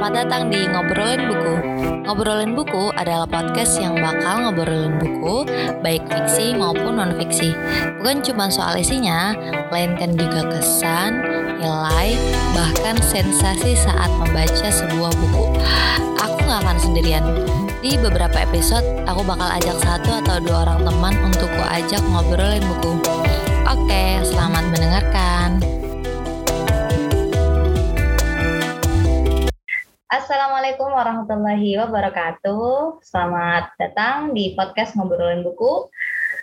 Selamat datang di Ngobrolin Buku. Ngobrolin Buku adalah podcast yang bakal ngobrolin buku, baik fiksi maupun non-fiksi. Bukan cuma soal isinya, melainkan juga kesan, nilai, bahkan sensasi saat membaca sebuah buku. Aku gak akan sendirian. Di beberapa episode, aku bakal ajak satu atau dua orang teman untuk ku ajak ngobrolin buku. Oke, selamat mendengarkan. Assalamualaikum warahmatullahi wabarakatuh. Selamat datang di podcast Ngobrolin Buku.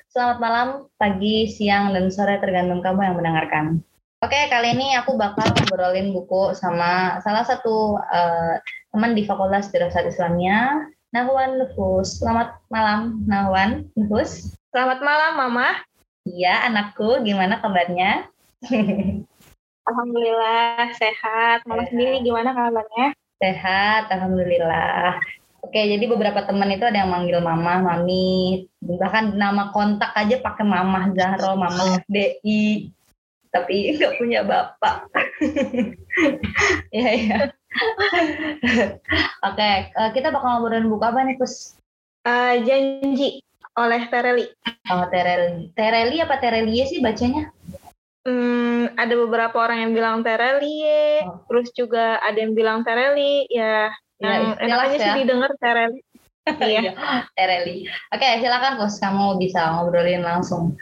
Selamat malam, pagi, siang, dan sore tergantung kamu yang mendengarkan. Oke, kali ini aku bakal ngobrolin buku sama salah satu uh, teman di Fakultas Dirasat Islamia, Nahwan Nufus. Selamat malam, Nahwan Nufus. Selamat malam, Mama. Iya, anakku, gimana kabarnya? Alhamdulillah, sehat. Mama sendiri gimana kabarnya? Sehat, alhamdulillah. Oke, jadi beberapa teman itu ada yang manggil mama, mami, bahkan nama kontak aja pakai mama Zahro, mama FDI, tapi nggak punya bapak. ya ya. Oke, eh, kita bakal ngobrolin buku apa nih, Kus? Uh, janji oleh Tereli. Oh, Tereli. Tereli apa Terelie sih bacanya? Hmm, ada beberapa orang yang bilang Terelie, oh. terus juga ada yang bilang Tereli, ya, ya enak aja ya. sih didengar Tereli. iya, Tereli. Oke, silakan Bos, kamu bisa ngobrolin langsung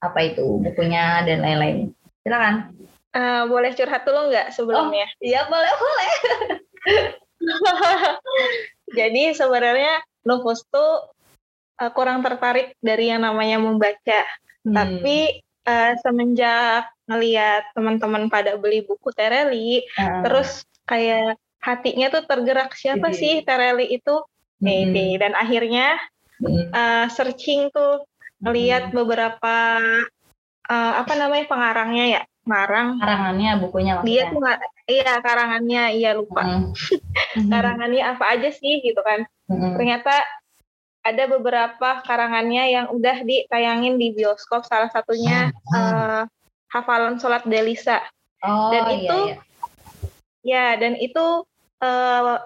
apa itu bukunya dan lain-lain. Silakan. Uh, boleh curhat dulu nggak sebelumnya? Oh, iya, boleh, boleh. Jadi sebenarnya Novus tuh uh, kurang tertarik dari yang namanya membaca. Hmm. Tapi uh, semenjak ngeliat teman-teman pada beli buku Tereli, uh. terus kayak hatinya tuh tergerak siapa uh. sih Tereli itu? Maybe. Uh. Dan akhirnya uh, searching tuh ngeliat beberapa uh, apa namanya pengarangnya ya, ngarang. Karangannya bukunya maksudnya. Dia tuh nggak, iya karangannya, iya lupa. Uh. karangannya apa aja sih gitu kan? Uh. Ternyata ada beberapa karangannya yang udah ditayangin di bioskop salah satunya hmm. uh, hafalan sholat Delisa oh, dan iya, itu iya. ya dan itu uh,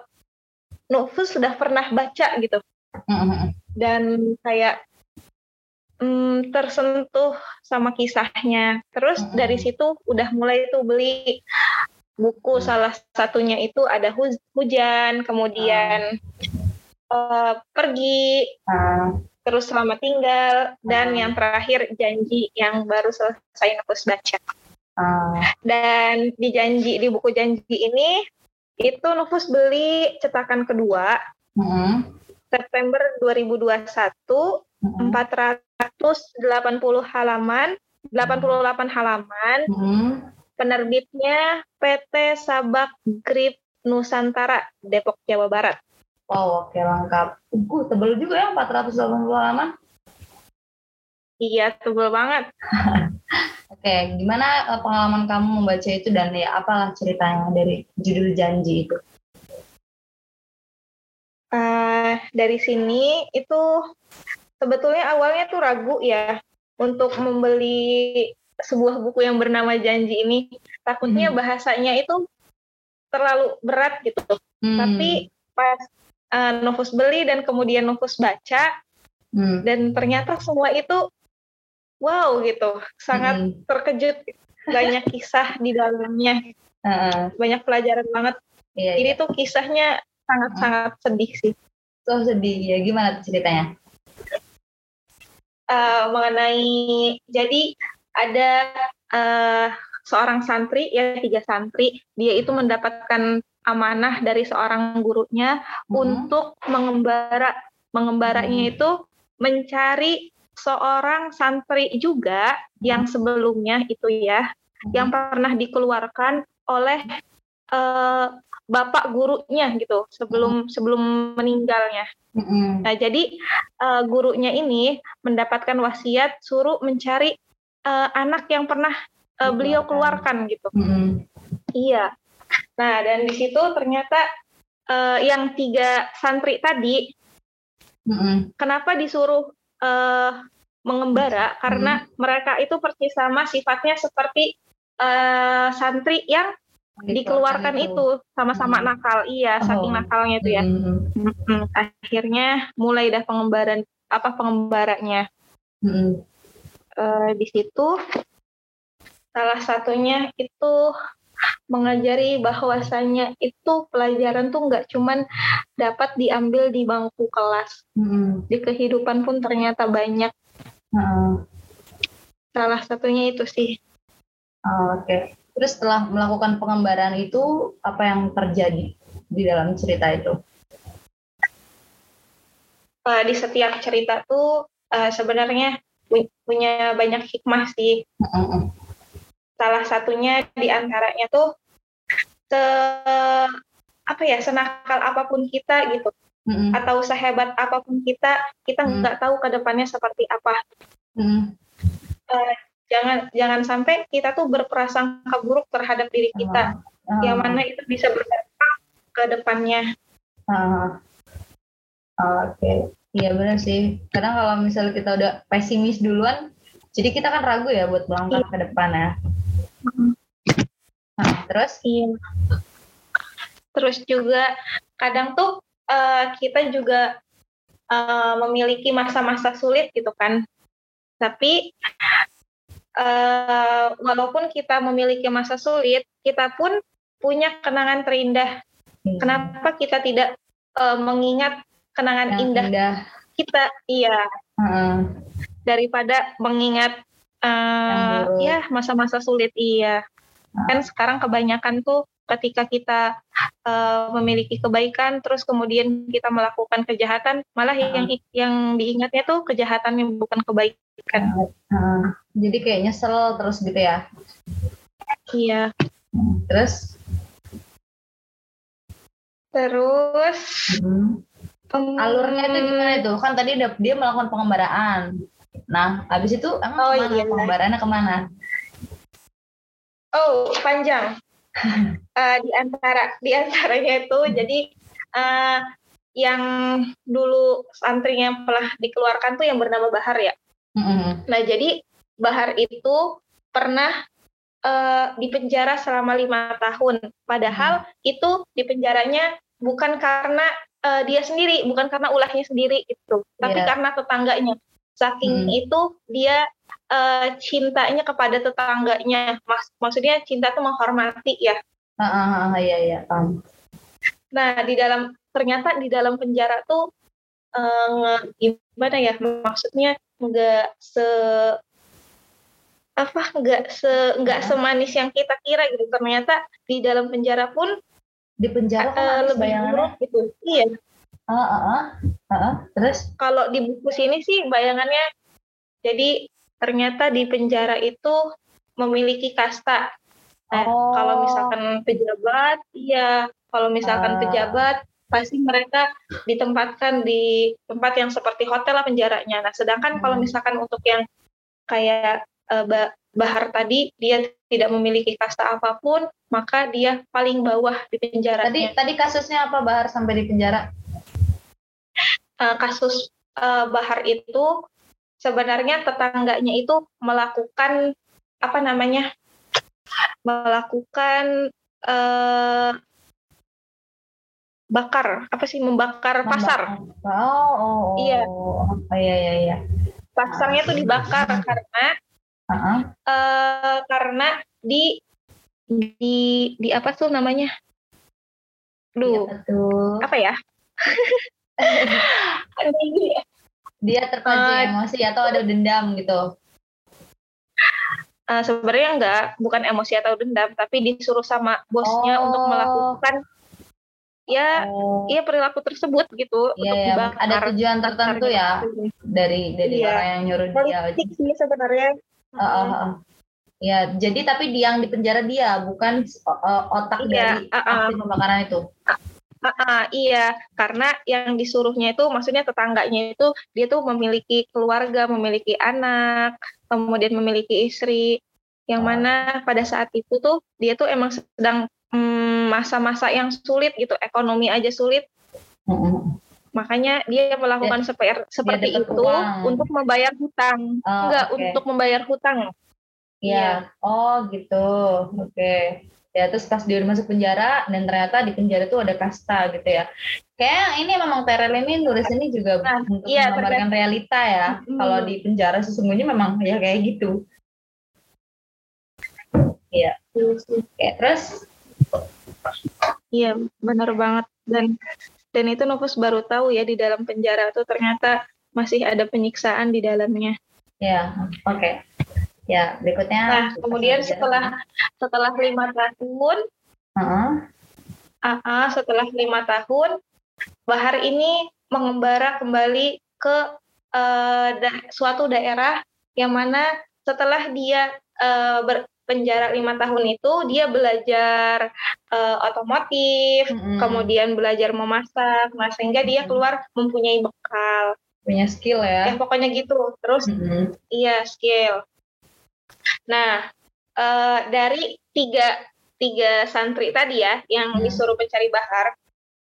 Novus sudah pernah baca gitu hmm. dan kayak um, tersentuh sama kisahnya terus hmm. dari situ udah mulai tuh beli buku hmm. salah satunya itu ada hujan kemudian hmm uh, pergi, uh. terus selamat tinggal, dan uh. yang terakhir janji yang baru selesai ngapus baca. Uh. Dan di janji di buku janji ini itu Nufus beli cetakan kedua uh. September 2021 uh. 480 halaman 88 halaman uh. penerbitnya PT Sabak Grip Nusantara Depok Jawa Barat Wow, oke lengkap. Uh, tebel juga ya 480 halaman. Iya, tebel banget. oke, gimana eh, pengalaman kamu membaca itu dan ya apalah ceritanya dari judul janji itu? Uh, dari sini itu sebetulnya awalnya tuh ragu ya untuk membeli sebuah buku yang bernama Janji ini. Takutnya hmm. bahasanya itu terlalu berat gitu. Hmm. Tapi pas uh, Novus beli dan kemudian Novus baca. Hmm. dan ternyata semua itu wow gitu. Sangat hmm. terkejut. Banyak kisah di dalamnya. Uh, banyak pelajaran banget. Iya, ini iya. tuh kisahnya sangat sangat sedih sih. So sedih. Ya gimana tuh ceritanya? Uh, mengenai jadi ada uh, seorang santri ya tiga santri dia itu mendapatkan amanah dari seorang gurunya hmm. untuk mengembara mengembaranya hmm. itu mencari seorang santri juga yang sebelumnya itu ya hmm. yang pernah dikeluarkan oleh uh, bapak gurunya gitu sebelum hmm. sebelum meninggalnya. Hmm. Nah jadi uh, gurunya ini mendapatkan wasiat suruh mencari uh, anak yang pernah uh, beliau keluarkan gitu. Hmm. Iya. Nah, dan di situ ternyata uh, yang tiga santri tadi, mm-hmm. kenapa disuruh uh, mengembara? Mm-hmm. Karena mereka itu persis sama sifatnya seperti uh, santri yang dikeluarkan itu sama-sama hmm. nakal iya oh. saking nakalnya itu ya hmm. Hmm. akhirnya mulai dah pengembaraan apa pengembaranya hmm. uh, di situ salah satunya itu mengajari bahwasanya itu pelajaran tuh nggak cuman dapat diambil di bangku kelas hmm. di kehidupan pun ternyata banyak hmm. salah satunya itu sih oh, oke okay. Terus setelah melakukan pengembaraan itu apa yang terjadi di dalam cerita itu? Uh, di setiap cerita tuh uh, sebenarnya punya banyak hikmah sih. Uh-uh. Salah satunya di antaranya tuh se apa ya senakal apa pun kita gitu uh-uh. atau sehebat apa pun kita kita nggak uh-uh. tahu ke depannya seperti apa. Uh-uh. Uh, jangan jangan sampai kita tuh berprasangka buruk terhadap diri kita uh, uh, yang mana itu bisa berdampak ke depannya uh, oke okay. iya benar sih kadang kalau misalnya kita udah pesimis duluan jadi kita kan ragu ya buat melangkah ke depan ya nah, terus iya terus juga kadang tuh uh, kita juga uh, memiliki masa-masa sulit gitu kan tapi uh, walaupun kita memiliki masa sulit, kita pun punya kenangan terindah. Hmm. Kenapa kita tidak uh, mengingat kenangan indah, indah kita? Iya. Hmm. Daripada mengingat uh, ya masa-masa sulit, iya. Hmm. Kan sekarang kebanyakan tuh ketika kita uh, memiliki kebaikan terus kemudian kita melakukan kejahatan malah uh. yang yang diingatnya tuh kejahatan yang bukan kebaikan. Uh, jadi kayak nyesel terus gitu ya? Iya. Terus? Terus? Hmm. alurnya itu gimana itu kan tadi dia melakukan pengembaraan nah habis itu emang oh, ke mana iya. ke mana Oh, panjang uh, di antara di antaranya itu jadi uh, yang dulu santri yang pernah dikeluarkan tuh yang bernama Bahar ya. Mm-hmm. Nah jadi Bahar itu pernah uh, di penjara selama lima tahun. Padahal mm-hmm. itu di penjaranya bukan karena uh, dia sendiri, bukan karena ulahnya sendiri itu, tapi yeah. karena tetangganya. Saking mm. itu dia uh, cintanya kepada tetangganya. Mas, maksudnya cinta itu menghormati ya. Ah, uh, uh, iya iya. Um. Nah di dalam ternyata di dalam penjara tuh uh, gimana ya? Maksudnya nggak se apa nggak se nggak uh. semanis yang kita kira gitu. Ternyata di dalam penjara pun di penjara uh, lebih buruk gitu. Iya. Uh, uh, uh. Uh, uh. Terus kalau di buku sini sih bayangannya jadi ternyata di penjara itu memiliki kasta. Nah, oh. kalau misalkan pejabat, iya, kalau misalkan uh. pejabat pasti mereka ditempatkan di tempat yang seperti hotel lah penjaranya. Nah, sedangkan hmm. kalau misalkan untuk yang kayak uh, Bahar tadi dia tidak memiliki kasta apa pun, maka dia paling bawah di penjara. Tadi tadi kasusnya apa Bahar sampai di penjara? Uh, kasus uh, Bahar itu sebenarnya tetangganya itu melakukan apa namanya melakukan uh, bakar apa sih membakar pasar. Oh, oh, oh. iya. Oh, iya iya iya. Pasarnya tuh dibakar karena uh-huh. uh, karena di di di apa tuh namanya? Duh, ya, apa ya? dia terpancing uh, emosi atau ada dendam gitu? Uh, sebenarnya enggak, bukan emosi atau dendam, tapi disuruh sama bosnya oh. untuk melakukan ya oh. ya perilaku tersebut gitu yeah, untuk ya, ada tujuan tertentu ya dari dari yeah. orang yang nyuruh dia sih sebenarnya uh, uh, uh. ya jadi tapi yang di penjara dia bukan uh, otak yeah, dari uh, uh. pembakaran itu Uh, uh, iya, karena yang disuruhnya itu maksudnya tetangganya itu dia tuh memiliki keluarga, memiliki anak, kemudian memiliki istri, yang oh. mana pada saat itu tuh dia tuh emang sedang mm, masa-masa mm, yang sulit gitu, ekonomi aja sulit. Makanya dia melakukan dia, seper, seperti dia itu uang. untuk membayar hutang, oh, enggak okay. untuk membayar hutang. Iya. Yeah. Oh gitu, oke. Okay. Ya terus pas dia masuk penjara dan ternyata di penjara tuh ada kasta gitu ya. Kayak ini memang Terel ini nulis ini juga nah, untuk iya, menggambarkan realita ya. Hmm. kalau di penjara sesungguhnya memang ya kayak gitu. Iya. Kayak terus? Iya benar banget. Dan dan itu Novus baru tahu ya di dalam penjara tuh ternyata masih ada penyiksaan di dalamnya. Ya oke. okay. Ya, berikutnya. Nah, kemudian setelah setelah lima tahun, uh-uh. Uh, setelah lima tahun, Bahar ini mengembara kembali ke uh, da- suatu daerah yang mana setelah dia uh, berpenjara lima tahun itu, dia belajar uh, otomotif, mm-hmm. kemudian belajar memasak, nah sehingga dia keluar mempunyai bekal punya skill ya. Ya pokoknya gitu. Terus mm-hmm. iya skill. Nah, uh, dari tiga tiga santri tadi ya yang hmm. disuruh mencari bahar.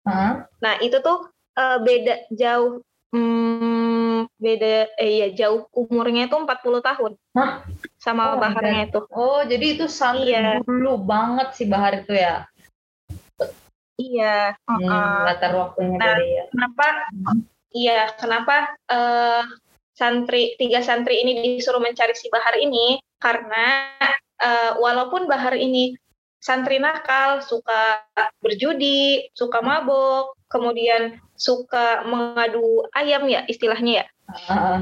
Hmm. Nah, itu tuh uh, beda jauh hmm, beda eh ya jauh umurnya itu 40 tahun. Hah? Sama oh, baharnya itu. Oh, jadi itu santri iya. dulu banget sih bahar itu ya. Iya, hmm, uh, latar waktunya nah, dari ya. Kenapa? Iya, kenapa uh, santri tiga santri ini disuruh mencari si Bahar ini karena uh, walaupun Bahar ini santri nakal, suka berjudi, suka mabok, kemudian suka mengadu ayam ya istilahnya ya. Uh.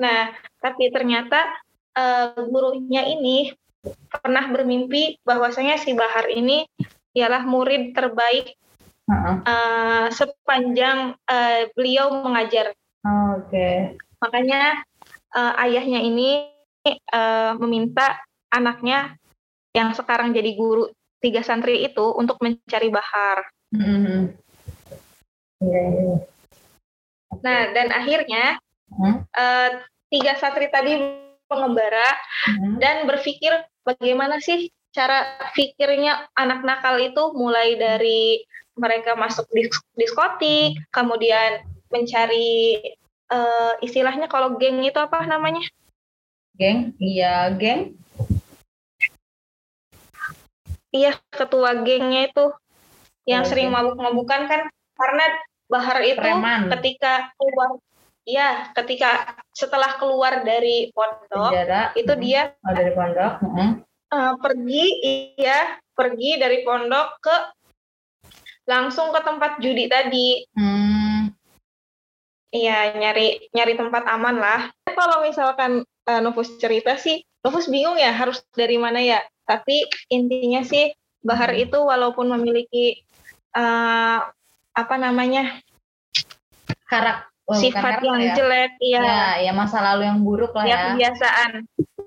Nah, tapi ternyata uh, gurunya ini pernah bermimpi bahwasanya si Bahar ini ialah murid terbaik uh-uh. uh, sepanjang uh, beliau mengajar. Oh, Oke. Okay. Makanya uh, ayahnya ini uh, meminta anaknya yang sekarang jadi guru tiga santri itu untuk mencari bahar. Mm-hmm. Yeah, yeah. Nah dan akhirnya mm-hmm. uh, tiga santri tadi pengembara mm-hmm. dan berpikir bagaimana sih cara pikirnya anak nakal itu mulai dari mereka masuk diskotik, kemudian mencari uh, istilahnya kalau geng itu apa namanya? Geng, iya geng. Iya ketua gengnya itu yang oh, sering mabuk-mabukan kan karena Bahar itu Preman. ketika keluar Iya, ketika setelah keluar dari pondok Penjara. itu hmm. dia oh, dari pondok hmm. uh, pergi iya pergi dari pondok ke langsung ke tempat judi tadi. Hmm. Iya, nyari nyari tempat aman lah. Kalau misalkan uh, Novus cerita sih, Novus bingung ya harus dari mana ya. Tapi intinya sih Bahar hmm. itu walaupun memiliki uh, apa namanya karak oh, sifat yang ya. jelek, ya. ya, ya masa lalu yang buruk lah ya. Ya kebiasaan,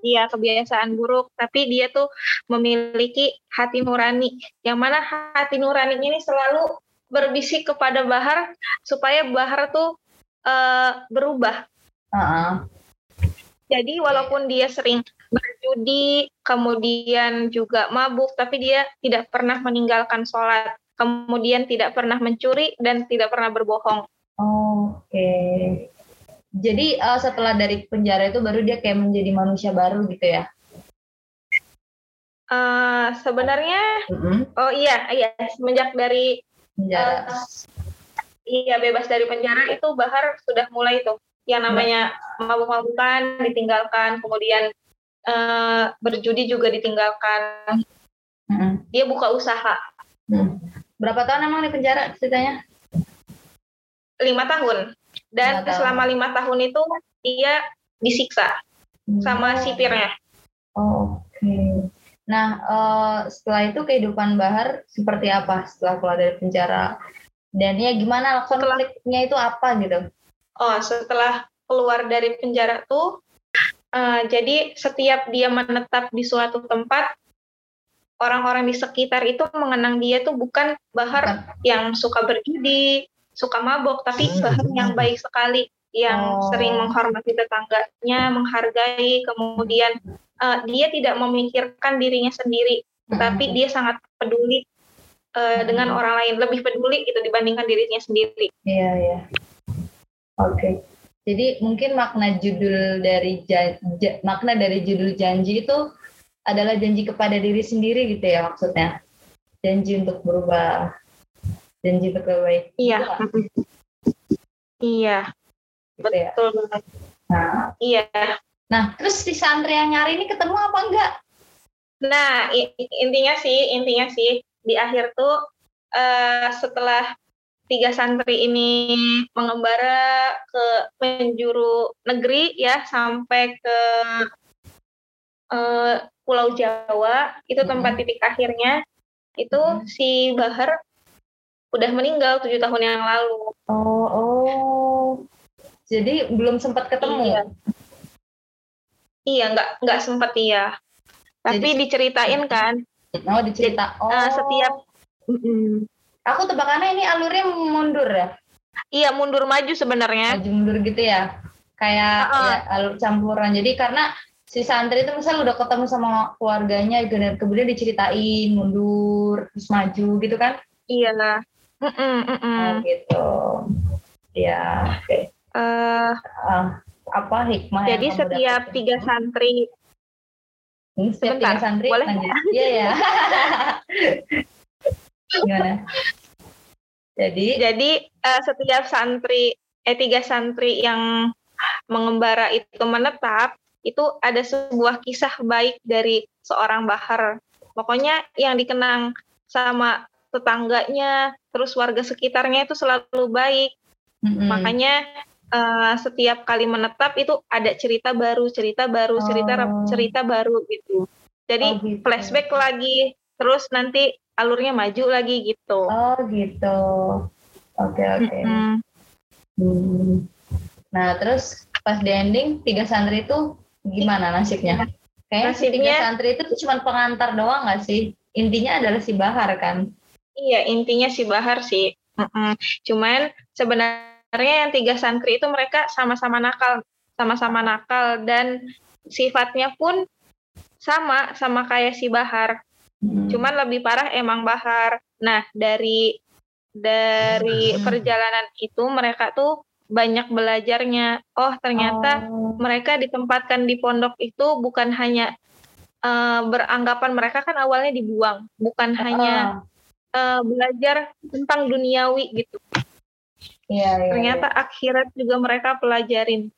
iya kebiasaan buruk. Tapi dia tuh memiliki hati nurani. Yang mana hati nurani ini selalu berbisik kepada Bahar supaya Bahar tuh uh, berubah. Uh-uh. Jadi walaupun dia sering berjudi, kemudian juga mabuk, tapi dia tidak pernah meninggalkan sholat, kemudian tidak pernah mencuri dan tidak pernah berbohong. Oh, Oke. Okay. Jadi uh, setelah dari penjara itu baru dia kayak menjadi manusia baru gitu ya? Uh, sebenarnya, mm-hmm. oh iya, iya, semenjak dari penjara. Uh, iya bebas dari penjara itu Bahar sudah mulai tuh yang namanya mabuk-mabukan ditinggalkan kemudian uh, berjudi juga ditinggalkan hmm. dia buka usaha hmm. berapa tahun emang di penjara ceritanya lima tahun dan lima tahun. selama lima tahun itu dia disiksa hmm. sama sipirnya oh, oke okay. nah uh, setelah itu kehidupan Bahar seperti apa setelah keluar dari penjara dan ya gimana konfliknya itu apa gitu? Oh, setelah keluar dari penjara tuh, uh, jadi setiap dia menetap di suatu tempat, orang-orang di sekitar itu mengenang dia tuh bukan Bahar yang suka berjudi, suka mabok, tapi hmm. Bahar yang baik sekali, yang oh. sering menghormati tetangganya, menghargai, kemudian uh, dia tidak memikirkan dirinya sendiri, hmm. tapi dia sangat peduli uh, dengan orang lain lebih peduli itu dibandingkan dirinya sendiri. Iya iya. Oke. Okay. Jadi mungkin makna judul dari ja, ja, makna dari judul janji itu adalah janji kepada diri sendiri gitu ya maksudnya. Janji untuk berubah. Janji untuk lebih baik iya. Gitu iya. Gitu ya. betul banget. Nah. Iya. Nah terus si santri yang nyari ini ketemu apa enggak? Nah intinya sih intinya sih di akhir tuh eh, setelah tiga santri ini mengembara ke penjuru negeri ya sampai ke eh, Pulau Jawa. Itu tempat titik akhirnya. Itu si Bahar udah meninggal tujuh tahun yang lalu. Oh oh. Jadi belum sempat ketemu? Iya. iya nggak nggak sempet iya. Tapi Jadi- diceritain kan. Oh dicerita. Oh eh, setiap- aku tebakannya ini alurnya mundur ya? Iya mundur maju sebenarnya. Maju mundur gitu ya? Kayak Heeh. ya, alur campuran. Jadi karena si santri itu misal udah ketemu sama keluarganya gitu, kemudian diceritain mundur terus maju gitu kan? Iya. Mm-mm, mm-mm. oh gitu. Ya oke. Eh, Ah, apa hikmah jadi kamu setiap tiga santri Hmm, setiap tiga Sebentar, santri boleh? iya ya gimana jadi jadi eh, setiap santri eh tiga santri yang mengembara itu menetap itu ada sebuah kisah baik dari seorang bahar pokoknya yang dikenang sama tetangganya terus warga sekitarnya itu selalu baik mm-mm. makanya eh, setiap kali menetap itu ada cerita baru cerita baru cerita Oh. cerita baru gitu jadi Oh, gitu. flashback lagi terus nanti alurnya maju lagi gitu oh gitu oke oke Mm-mm. Hmm. Nah, terus pas di ending tiga santri itu gimana nasibnya? Kayaknya si tiga Nasibnya- santri itu cuma pengantar doang nggak sih? Intinya adalah si Bahar kan? iya intinya si Bahar sih Mm-mm. cuman sebenarnya yang tiga santri itu mereka sama-sama nakal sama-sama nakal dan sifatnya pun sama sama kayak si Bahar Hmm. cuman lebih parah emang Bahar nah dari dari Hmm. perjalanan itu mereka tuh banyak belajarnya oh ternyata Oh. mereka ditempatkan di pondok itu bukan hanya eh, beranggapan mereka kan awalnya dibuang bukan hanya Ah, eh, belajar tentang duniawi gitu iya, iya, ternyata akhirat juga mereka pelajarin.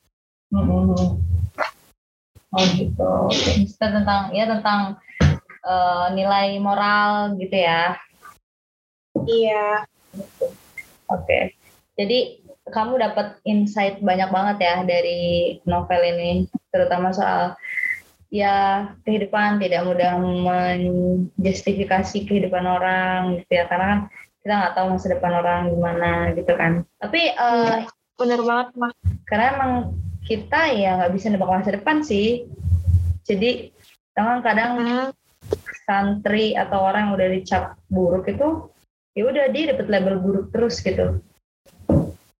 Hmm. Oh gitu. Oke. Kita tentang ya tentang eh, nilai moral gitu ya. iya Oke. Jadi kamu dapat insight banyak banget ya dari novel ini, terutama soal ya kehidupan tidak mudah menjustifikasi kehidupan orang gitu ya, karena kan kita nggak tahu masa depan orang gimana gitu kan. Tapi eh, bener banget mah karena emang kita ya nggak bisa nebak masa depan sih. Jadi kadang kadang Hmm, santri atau orang yang udah dicap buruk itu ya udah dia dapat label buruk terus gitu.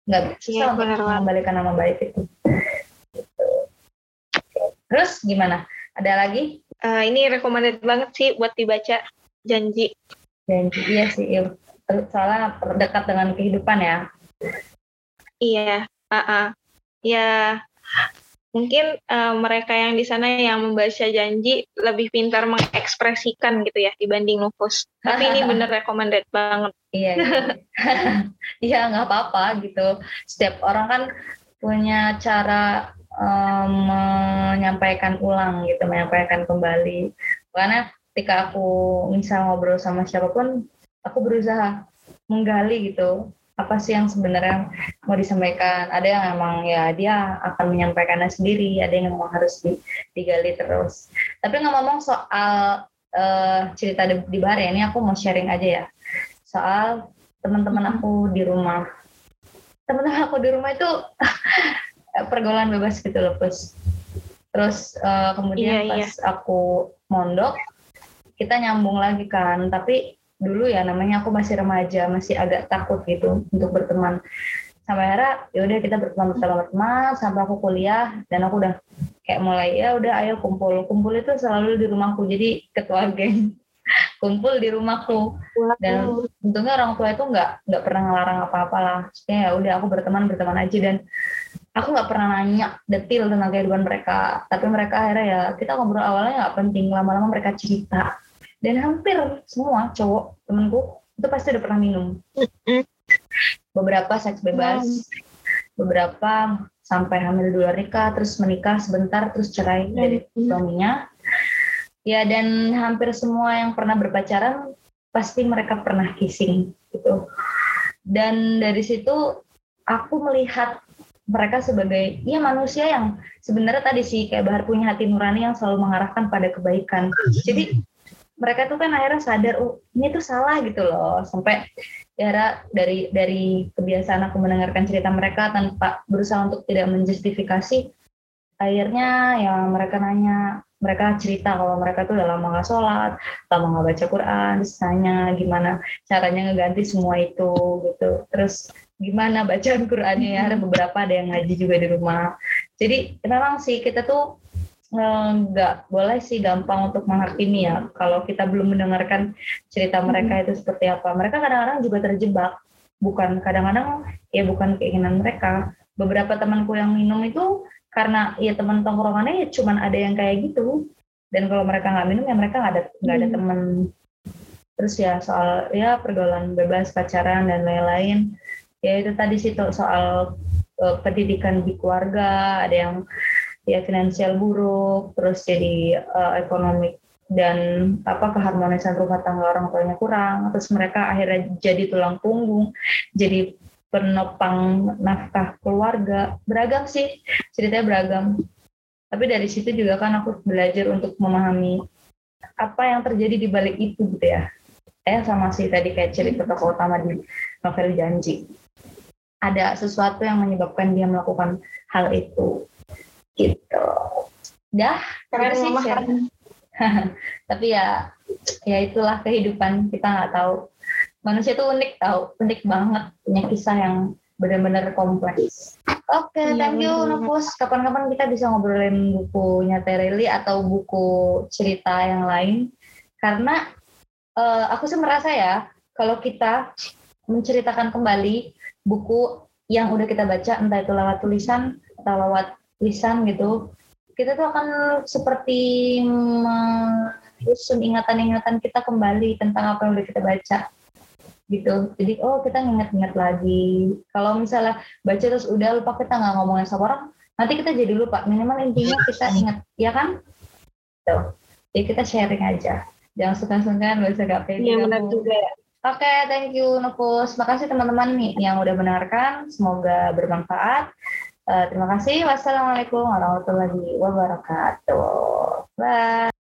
Nggak susah Iya, untuk mengembalikan nama baik itu. Gitu. terus gimana? Ada lagi? Eh, ini recommended banget sih buat dibaca. Janji. Dan iya sih iya. soalnya dekat dengan kehidupan ya. Iya ah ah. ya mungkin eh, mereka yang di sana yang membaca janji lebih pintar mengekspresikan gitu ya dibanding nufus tapi ini bener recommended banget. Iya iya iya. Nggak apa-apa gitu. Setiap orang kan punya cara em, menyampaikan ulang gitu menyampaikan kembali. Karena ketika aku misal ngobrol sama siapa pun aku berusaha menggali gitu apa sih yang sebenarnya mau disampaikan? Ada yang emang ya dia akan menyampaikannya sendiri ada yang memang harus di- digali terus. Tapi ngomong soal eh, cerita di, di bar ya ini aku mau sharing aja ya. Soal teman-teman aku di rumah. Teman-teman aku di rumah itu pergaulan bebas gitu loh Pus. terus eh, kemudian Iya, pas aku mondok kita nyambung lagi kan. Tapi dulu ya namanya aku masih remaja masih agak takut gitu untuk berteman. Sampai akhirnya ya udah kita berteman bersama teman sampai aku kuliah dan aku udah kayak mulai ya udah ayo kumpul. Kumpul itu selalu di rumahku jadi ketua geng. Kumpul di rumahku. Dan untungnya orang tua itu nggak nggak pernah ngelarang apa-apa lah. Maksudnya ya udah aku berteman berteman aja. Dan aku nggak pernah nanya detail tentang kehidupan mereka. Tapi mereka akhirnya ya kita ngobrol awalnya nggak penting. Lama-lama mereka cerita dan hampir semua cowok temenku itu pasti udah pernah minum. Beberapa seks bebas. Beberapa sampai hamil di luar nikah terus menikah sebentar terus cerai dari suaminya. Ya dan hampir semua yang pernah berpacaran pasti mereka pernah kissing gitu. Dan dari situ aku melihat mereka sebagai ya manusia yang sebenarnya tadi sih kayak Bahar punya hati nurani yang selalu mengarahkan pada kebaikan. Jadi mereka tuh kan akhirnya sadar oh ini tuh salah gitu loh. Sampai ya dari dari kebiasaan aku mendengarkan cerita mereka tanpa berusaha untuk tidak menjustifikasi akhirnya ya mereka nanya mereka cerita kalau mereka tuh udah lama nggak sholat, lama nggak baca Quran, tanya gimana caranya ngeganti semua itu gitu. Terus gimana bacaan Qurannya ya? Ada beberapa ada yang ngaji juga di rumah. Jadi memang sih kita tuh nggak boleh sih gampang untuk menghakimi ya kalau kita belum mendengarkan cerita mereka itu seperti apa. Mereka kadang-kadang juga terjebak bukan kadang-kadang ya bukan keinginan mereka. Beberapa temanku yang minum itu karena ya teman tongkrongannya ya cuman ada yang kayak gitu. Dan kalau mereka nggak minum ya mereka nggak ada nggak ada hmm. teman. Terus ya soal ya pergaulan bebas pacaran dan lain-lain. Ya itu tadi sih soal uh, pendidikan di keluarga ada yang ya finansial buruk terus jadi uh, ekonomi dan apa keharmonisan rumah tangga orang tuanya kurang terus mereka akhirnya jadi tulang punggung jadi penopang nafkah keluarga. Beragam sih ceritanya beragam. Tapi dari situ juga kan aku belajar untuk memahami apa yang terjadi di balik itu gitu ya. Eh sama sih tadi kayak cerita tokoh utama di novel janji. Ada sesuatu yang menyebabkan dia melakukan hal itu gitu dah keren sih tapi ya ya itulah kehidupan kita nggak tahu manusia itu unik tahu unik banget punya kisah yang benar-benar kompleks. Oke, okay, thank you Nufus. Kapan-kapan kita bisa ngobrolin bukunya Tereli atau buku cerita yang lain. Karena uh, aku sih merasa ya, kalau kita menceritakan kembali buku yang udah kita baca entah itu lewat tulisan atau lewat lisan gitu kita tuh akan seperti menyusun ingatan-ingatan kita kembali tentang apa yang udah kita baca gitu. Jadi oh kita ingat-ingat lagi. Kalau misalnya baca terus udah lupa kita nggak ngomongin sama orang nanti kita jadi lupa. Minimal intinya kita ingat ya kan? Tuh. Jadi kita sharing aja. Jangan nggak usah gak pede iya benar juga ya. Oke, okay, thank you Nufus. Makasih teman-teman nih yang udah mendengarkan. Semoga bermanfaat. Uh, terima kasih. Wassalamualaikum warahmatullahi wabarakatuh. Bye.